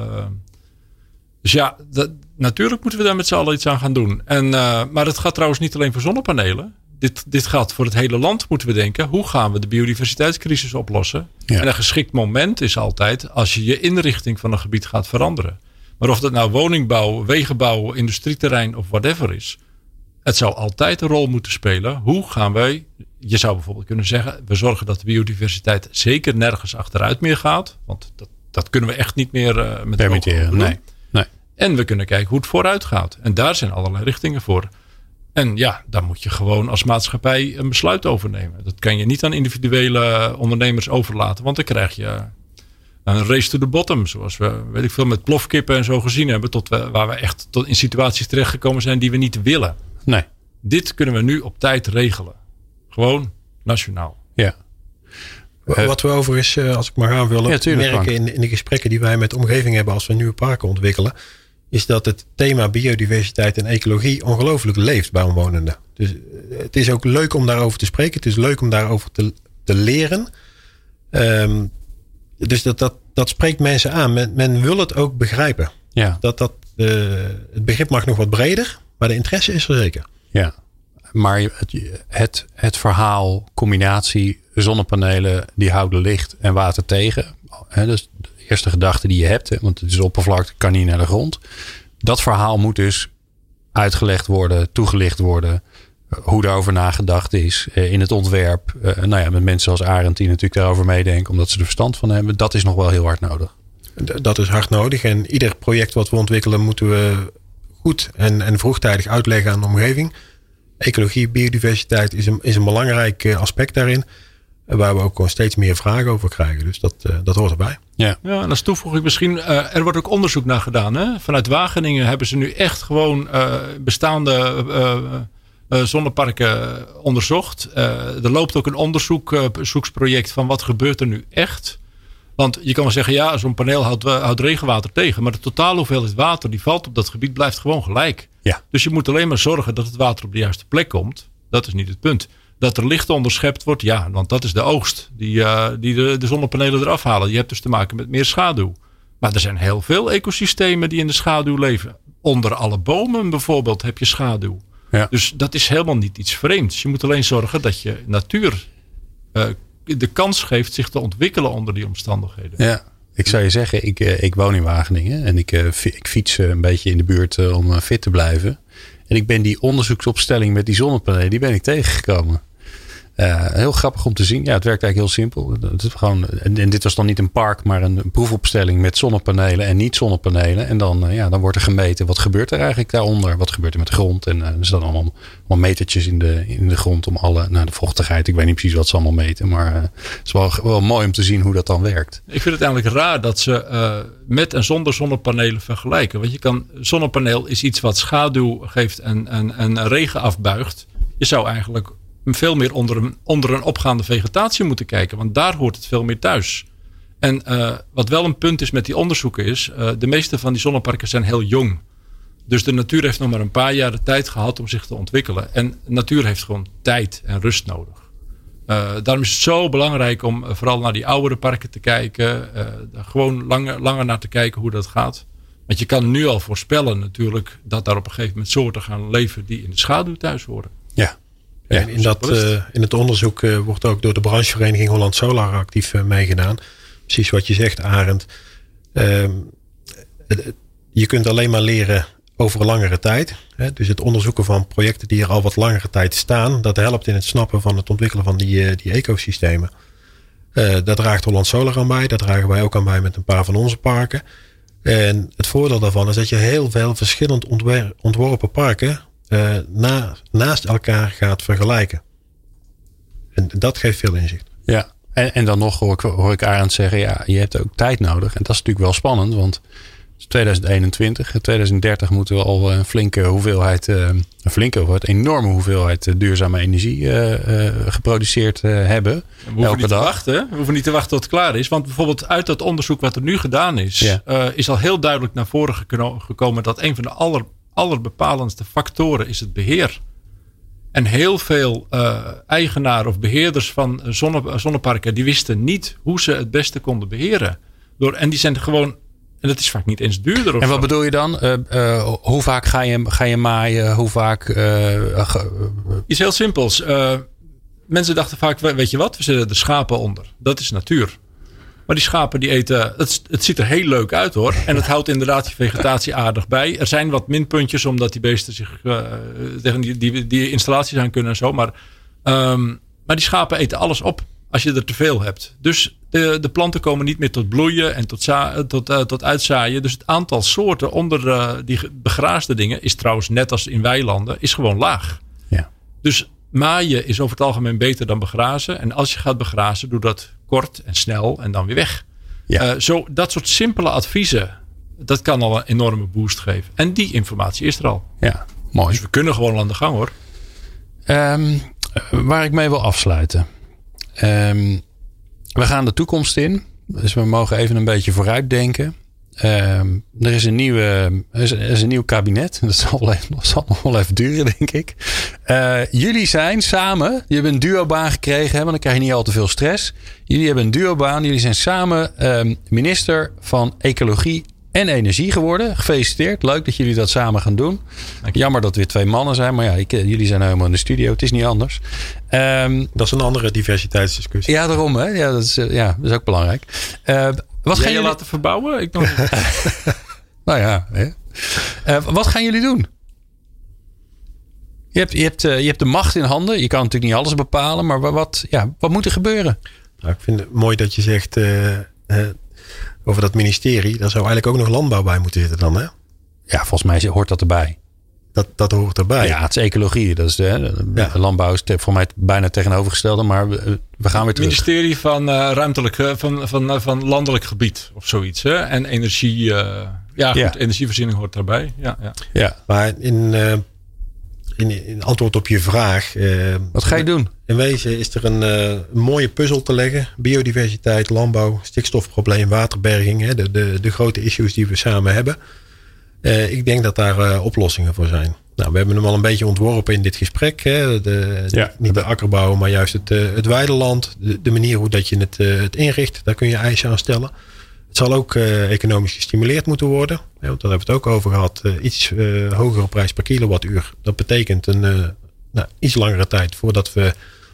Dus ja, dat, natuurlijk moeten we daar met z'n allen iets aan gaan doen. En, uh, maar het gaat trouwens niet alleen voor zonnepanelen. Dit, dit gaat voor het hele land, moeten we denken. Hoe gaan we de biodiversiteitscrisis oplossen? En een geschikt moment is altijd als je je inrichting van een gebied gaat veranderen. Maar of dat nou woningbouw, wegenbouw, industrieterrein of whatever is. Het zou altijd een rol moeten spelen. Hoe gaan wij, je zou bijvoorbeeld kunnen zeggen, we zorgen dat de biodiversiteit zeker nergens achteruit meer gaat. Want dat, dat kunnen we echt niet meer uh, met permitteren. Nee. En we kunnen kijken hoe het vooruit gaat. En daar zijn allerlei richtingen voor. En ja, daar moet je gewoon als maatschappij een besluit over nemen. Dat kan je niet aan individuele ondernemers overlaten. Want dan krijg je een race to the bottom. Zoals we, weet ik veel, met plofkippen en zo gezien hebben. Tot we, waar we echt tot in situaties terechtgekomen zijn die we niet willen. Nee. Dit kunnen we nu op tijd regelen. Gewoon nationaal. Ja. Wat we overigens, eh, als ik maar aanvullen, ja, merken in, in de gesprekken die wij met de omgeving hebben als we nieuwe parken ontwikkelen is dat het thema biodiversiteit en ecologie ongelooflijk leeft bij omwonenden. Dus eh, het is ook leuk om daarover te spreken. Het is leuk om daarover te, te leren. Um, dus dat, dat, dat spreekt mensen aan. Men, men wil het ook begrijpen. Ja. Dat, dat, uh, het begrip mag nog wat breder, maar de interesse is er zeker. Ja, maar het, het, het verhaal, combinatie zonnepanelen, die houden licht en water tegen. Hè, dus eerste gedachte die je hebt. Want het is oppervlakte, kan niet naar de grond. Dat verhaal moet dus uitgelegd worden, toegelicht worden. Eh, hoe daarover nagedacht is eh, in het ontwerp. Uh, nou ja, met mensen als Arend die natuurlijk daarover meedenken. Omdat ze er verstand van hebben. Dat is nog wel heel hard nodig. Dat is hard nodig. En ieder project wat we ontwikkelen moeten we goed en, en vroegtijdig uitleggen aan de omgeving. Ecologie, biodiversiteit is een, is een belangrijk aspect daarin. Waar we ook gewoon steeds meer vragen over krijgen. Dus dat, dat hoort erbij. Ja. ja, en als toevoeging misschien, uh, er wordt ook onderzoek naar gedaan. Hè? Vanuit Wageningen hebben ze nu echt gewoon uh, bestaande zonneparken onderzocht. er loopt ook een onderzoeksproject van wat gebeurt er nu echt. Want je kan wel zeggen, ja, zo'n paneel houdt, houdt, regenwater tegen. Maar de totale hoeveelheid water die valt op dat gebied blijft gewoon gelijk. Ja. Dus je moet alleen maar zorgen dat het water op de juiste plek komt. Dat is niet het punt. Dat er licht onderschept wordt, ja, want dat is de oogst die, uh, die de, de, zonnepanelen eraf halen. Je hebt dus te maken met meer schaduw. Maar er zijn heel veel ecosystemen die in de schaduw leven. Onder alle bomen bijvoorbeeld heb je schaduw. Ja. Dus dat is helemaal niet iets vreemds. Je moet alleen zorgen dat je natuur uh, de kans geeft zich te ontwikkelen onder die omstandigheden. Ja. Ik zou je zeggen, ik, ik woon in Wageningen en ik, ik fiets een beetje in de buurt om fit te blijven. En ik ben die onderzoeksopstelling met die zonnepanelen, die ben ik tegengekomen. Uh, heel grappig om te zien. Ja, het werkt eigenlijk heel simpel. Het is gewoon, en, dit was dan niet een park, maar een proefopstelling met zonnepanelen en niet zonnepanelen. En dan, uh, ja, dan wordt er gemeten wat gebeurt er eigenlijk daaronder. Wat gebeurt er met de grond. En uh, er staan allemaal, allemaal metertjes in de, in de grond om alle, nou, de vochtigheid. Ik weet niet precies wat ze allemaal meten. Maar het is wel, wel mooi om te zien hoe dat dan werkt. Ik vind het eigenlijk raar dat ze met en zonder zonnepanelen vergelijken. Want je kan, zonnepaneel is iets wat schaduw geeft en, en, en regen afbuigt. Je zou eigenlijk veel meer onder een, onder een opgaande vegetatie moeten kijken. Want daar hoort het veel meer thuis. En uh, wat wel een punt is met die onderzoeken is, uh, de meeste van die zonneparken zijn heel jong. Dus de natuur heeft nog maar een paar jaar de tijd gehad om zich te ontwikkelen. En natuur heeft gewoon tijd en rust nodig. Uh, daarom is het zo belangrijk om vooral naar die oudere parken te kijken. gewoon langer, langer naar te kijken hoe dat gaat. Want je kan nu al voorspellen natuurlijk dat daar op een gegeven moment soorten gaan leven die in de schaduw thuis horen. Ja, ja, in, dat, uh, in het onderzoek uh, wordt ook door de branchevereniging Holland Solar actief uh, meegedaan. Precies wat je zegt, Arend. Ehm, je kunt alleen maar leren over een langere tijd. Hè? Dus het onderzoeken van projecten die er al wat langere tijd staan, dat helpt in het snappen van het ontwikkelen van die, die ecosystemen. daar draagt Holland Solar aan bij. Daar dragen wij ook aan bij met een paar van onze parken. En het voordeel daarvan is dat je heel veel verschillend ontworpen parken uh, na, naast elkaar gaat vergelijken. En dat geeft veel inzicht. Ja, en, en dan nog hoor ik, hoor ik Arend zeggen, ja, je hebt ook tijd nodig. En dat is natuurlijk wel spannend, want 2021, 2030 moeten we al een flinke hoeveelheid, uh, een flinke, een enorme hoeveelheid duurzame energie uh, geproduceerd hebben. We hoeven elke niet dag. te wachten. We hoeven niet te wachten tot het klaar is. Want bijvoorbeeld uit dat onderzoek wat er nu gedaan is, ja. is al heel duidelijk naar voren gekomen dat een van de aller allerbepalendste factoren is het beheer. En heel veel uh, eigenaren of beheerders van zonne, zonneparken die wisten niet hoe ze het beste konden beheren. Door, en die zijn gewoon. En dat is vaak niet eens duurder. Of en wat bedoel je dan? Uh, uh, hoe vaak ga je, ga je maaien? Hoe vaak. Iets heel simpels. mensen dachten vaak: weet je wat, we zetten de schapen onder. Dat is natuur. Maar die schapen die eten, het, het ziet er heel leuk uit hoor. En het houdt inderdaad je vegetatie aardig bij. Er zijn wat minpuntjes omdat die beesten zich uh, tegen die, die, die installaties aan kunnen en zo. Maar, um, maar die schapen eten alles op als je er te veel hebt. Dus de, de planten komen niet meer tot bloeien en tot, za tot, uh, tot uitzaaien. Dus het aantal soorten onder uh, die begraasde dingen is trouwens net als in weilanden, is gewoon laag. Ja. Dus maaien is over het algemeen beter dan begrazen. En als je gaat begrazen, doe dat kort en snel en dan weer weg. Ja. Uh, zo, dat soort simpele adviezen, dat kan al een enorme boost geven. En die informatie is er al. Ja, mooi. Dus we kunnen gewoon aan de gang hoor. Um, waar ik mee wil afsluiten. Um, we gaan de toekomst in. Dus we mogen even een beetje vooruit denken. Um, er, is een nieuwe, er, is, er is een nieuw kabinet. (laughs) Dat zal, wel even, zal nog wel even duren, denk ik. Uh, jullie zijn samen. Je hebt een duobaan gekregen, hè, want dan krijg je niet al te veel stress. Jullie hebben een duobaan. Jullie zijn samen um, minister van Ecologie en Energie geworden. Gefeliciteerd. Leuk dat jullie dat samen gaan doen. Jammer dat we weer twee mannen zijn. Maar ja, ik, jullie zijn helemaal in de studio. Het is niet anders. Um, dat is een andere diversiteitsdiscussie. Ja, daarom. Hè? Ja, dat is, ja, dat is ook belangrijk. Uh, wat Jij gaan jullie laten verbouwen? Ik nog (laughs) nou ja. Hè? Uh, wat gaan jullie doen? Je hebt, je, hebt, uh, je hebt de macht in handen. Je kan natuurlijk niet alles bepalen. Maar wat, ja, wat moet er gebeuren? Nou, ik vind het mooi dat je zegt uh, over dat ministerie. Daar zou eigenlijk ook nog landbouw bij moeten zitten dan. Hè? Ja, volgens mij hoort dat erbij. Dat, dat hoort erbij. Ja, het is ecologie. Dat is de, ja. landbouw is voor mij bijna tegenovergestelde. Maar we, we gaan weer terug. Het ministerie van, uh, ruimtelijk, van, van, van landelijk gebied of zoiets. Hè? En energie. Uh, ja, goed, ja. energievoorziening hoort daarbij. Ja, ja. ja. Maar in, uh, in, in antwoord op je vraag. Wat ga je doen? In wezen is er een, een mooie puzzel te leggen. Biodiversiteit, landbouw, stikstofprobleem, waterberging. Hè? De, de, de grote issues die we samen hebben. Uh, ik denk dat daar uh, oplossingen voor zijn. Nou, we hebben hem al een beetje ontworpen in dit gesprek. Hè? De, Ja. Niet de akkerbouw, maar juist het, eh, het weideland. De, de manier hoe dat je het, eh, het inricht. Daar kun je eisen aan stellen. Het zal ook eh, economisch gestimuleerd moeten worden. Ja, want daar hebben we het ook over gehad. Eh, iets eh, hogere prijs per kilowattuur. Dat betekent een eh, nou, iets langere tijd voordat we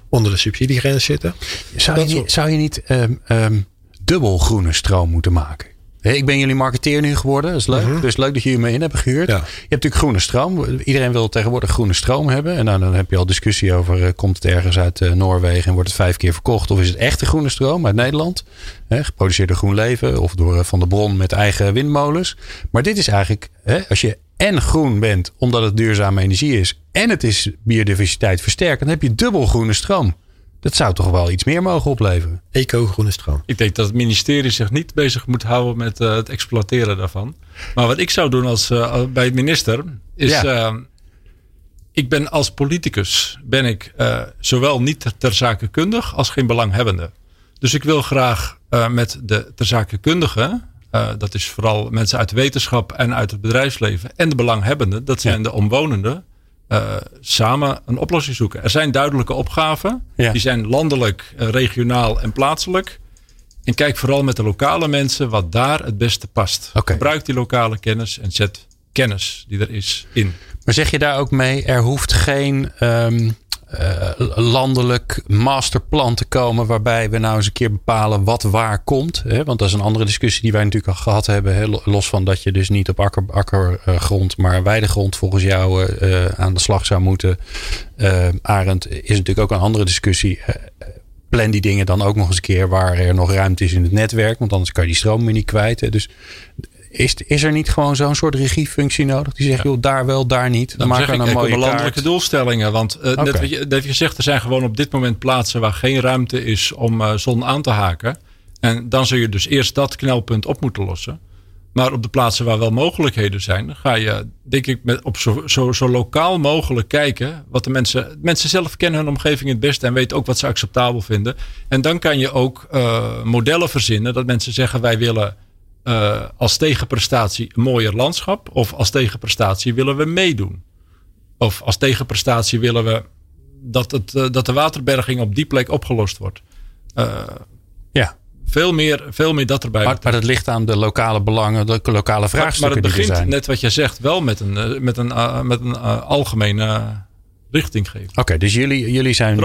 onder de subsidiegrens zitten. Zou je soort- zou je niet ehm, ehm, dubbel groene stroom moeten maken? Ik ben jullie marketeer nu geworden. Dat is leuk. Dus leuk dat jullie me in hebben gehuurd. Ja. Je hebt natuurlijk groene stroom. Iedereen wil tegenwoordig groene stroom hebben. En nou, dan heb je al discussie over... eh, komt het ergens uit eh, Noorwegen en wordt het vijf keer verkocht? Of is het echte groene stroom uit Nederland? Hè, geproduceerd door GroenLeven of door eh, Van de Bron met eigen windmolens. Maar dit is eigenlijk... Hè, als je en groen bent omdat het duurzame energie is... en het is biodiversiteit versterkt... dan heb je dubbel groene stroom. Dat zou toch wel iets meer mogen opleveren? Eco-groene stroom. Ik denk dat het ministerie zich niet bezig moet houden met eh, het exploiteren daarvan. Maar wat ik zou doen als, eh, bij het minister is. Ja. eh, ik ben als politicus ben ik eh, zowel niet ter, ter zake kundig als geen belanghebbende. Dus ik wil graag eh, met de ter zake kundigen, eh, dat is vooral mensen uit de wetenschap en uit het bedrijfsleven, en de belanghebbenden, dat zijn de omwonenden, eh, samen een oplossing zoeken. Er zijn duidelijke opgaven, Ja. die zijn landelijk, eh, regionaal en plaatselijk. En kijk vooral met de lokale mensen wat daar het beste past. Gebruik die lokale kennis en zet kennis die er is in. Maar zeg je daar ook mee, er hoeft geen ehm, eh, landelijk masterplan te komen waarbij we nou eens een keer bepalen wat waar komt. Hè? Want dat is een andere discussie die wij natuurlijk al gehad hebben. Los van dat je dus niet op akker, akkergrond, maar weidegrond volgens jou eh, eh, aan de slag zou moeten. Eh Arend is natuurlijk ook een andere discussie. Eh, plan die dingen dan ook nog eens een keer waar er nog ruimte is in het netwerk. Want anders kan je die stroom weer niet kwijt. hè. Dus is, is er niet gewoon zo'n soort regiefunctie nodig? Die zegt, joh, daar wel, daar niet. Dan Dan maken we een mooie landelijke doelstellingen. Want eh, net, wat je, net je zegt, er zijn gewoon op dit moment plaatsen waar geen ruimte is om eh, zon aan te haken. En dan zul je dus eerst dat knelpunt op moeten lossen. Maar op de plaatsen waar wel mogelijkheden zijn, ga je denk ik met, op zo, zo, zo lokaal mogelijk kijken. Wat de mensen, mensen zelf kennen hun omgeving het beste en weten ook wat ze acceptabel vinden. En dan kan je ook eh, modellen verzinnen dat mensen zeggen wij willen eh, als tegenprestatie een mooier landschap. Of als tegenprestatie willen we meedoen. Of als tegenprestatie willen we dat, het, eh, dat de waterberging op die plek opgelost wordt. Eh, Ja, veel, meer, veel meer dat erbij. maar, maar dat ligt aan de lokale belangen, de lokale Maar- vraagstukken maar het die er begint, net wat je zegt, wel met een, met een, met een algemene richting geven. Oké, dus jullie, jullie zijn,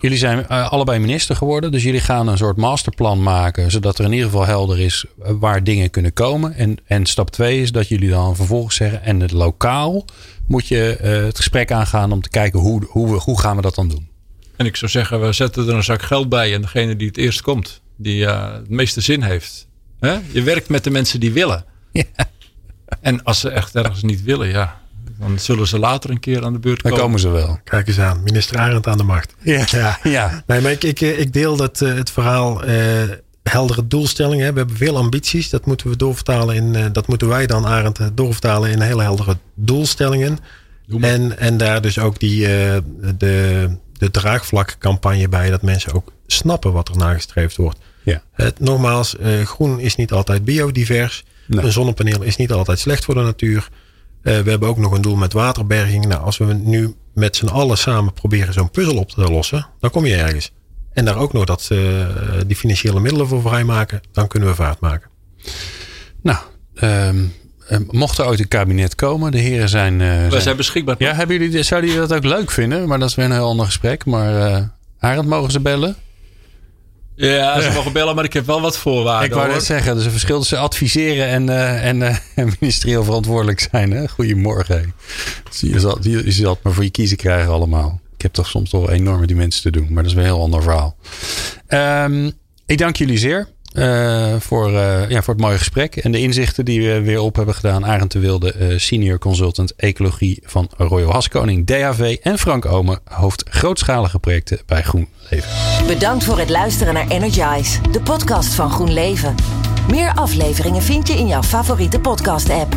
jullie zijn eh, allebei minister geworden. Dus jullie gaan een soort masterplan maken. Zodat er in ieder geval helder is eh, waar dingen kunnen komen. En, en stap twee is dat jullie dan vervolgens zeggen. En het lokaal moet je eh, het gesprek aangaan om te kijken hoe, hoe, we, hoe gaan we dat dan doen. En ik zou zeggen, we zetten er een zak geld bij. En degene die het eerst komt, die het meeste zin heeft. Hè? Je werkt met de mensen die willen. Ja. En als ze echt ergens niet willen, ja, dan zullen ze later een keer aan de beurt Dan komen. komen ze wel. Kijk eens aan, minister Arend aan de macht. Ja, Ja. ja. Nee, maar ik, ik, ik deel dat, eh, het verhaal eh, heldere doelstellingen. We hebben veel ambities. Dat moeten we doorvertalen in. eh, dat moeten wij dan, Arend, eh, doorvertalen in hele heldere doelstellingen. En, en daar dus ook die, eh, de, de draagvlakcampagne bij. Dat mensen ook snappen wat er nagestreefd wordt. ja. Het, nogmaals, eh, groen is niet altijd biodivers. Nee. Een zonnepaneel is niet altijd slecht voor de natuur. Eh, we hebben ook nog een doel met waterberging. Nou, als we nu met z'n allen samen proberen zo'n puzzel op te lossen, dan kom je ergens. En daar ook nog dat, eh, die financiële middelen voor vrijmaken, dan kunnen we vaart maken. Nou, ehm, eh, mocht er ooit een kabinet komen. De heren zijn... eh, Wij zijn- zijn beschikbaar. Ja, hebben jullie, zouden jullie dat ook leuk vinden? Maar dat is weer een heel ander gesprek. Maar eh Arend, mogen ze bellen? Ja, ze mogen bellen, maar ik heb wel wat voorwaarden. Ik wou net zeggen, er is een verschil tussen adviseren en, eh, en, eh, en ministerieel verantwoordelijk zijn. Hè? Goedemorgen. Je zal, je, zal maar voor je kiezen krijgen allemaal. Ik heb toch soms toch enorm met die mensen te doen. Maar dat is weer een heel ander verhaal. Ehm, ik dank jullie zeer eh, voor, eh, ja, voor het mooie gesprek. En de inzichten die we weer op hebben gedaan. Arend de Wilde, eh, senior consultant ecologie van Royal Haskoning DHV. En Frank Omen, hoofd grootschalige projecten bij Groen Leven. Bedankt voor het luisteren naar Energize, de podcast van Groen Leven. Meer afleveringen vind je in jouw favoriete podcast-app.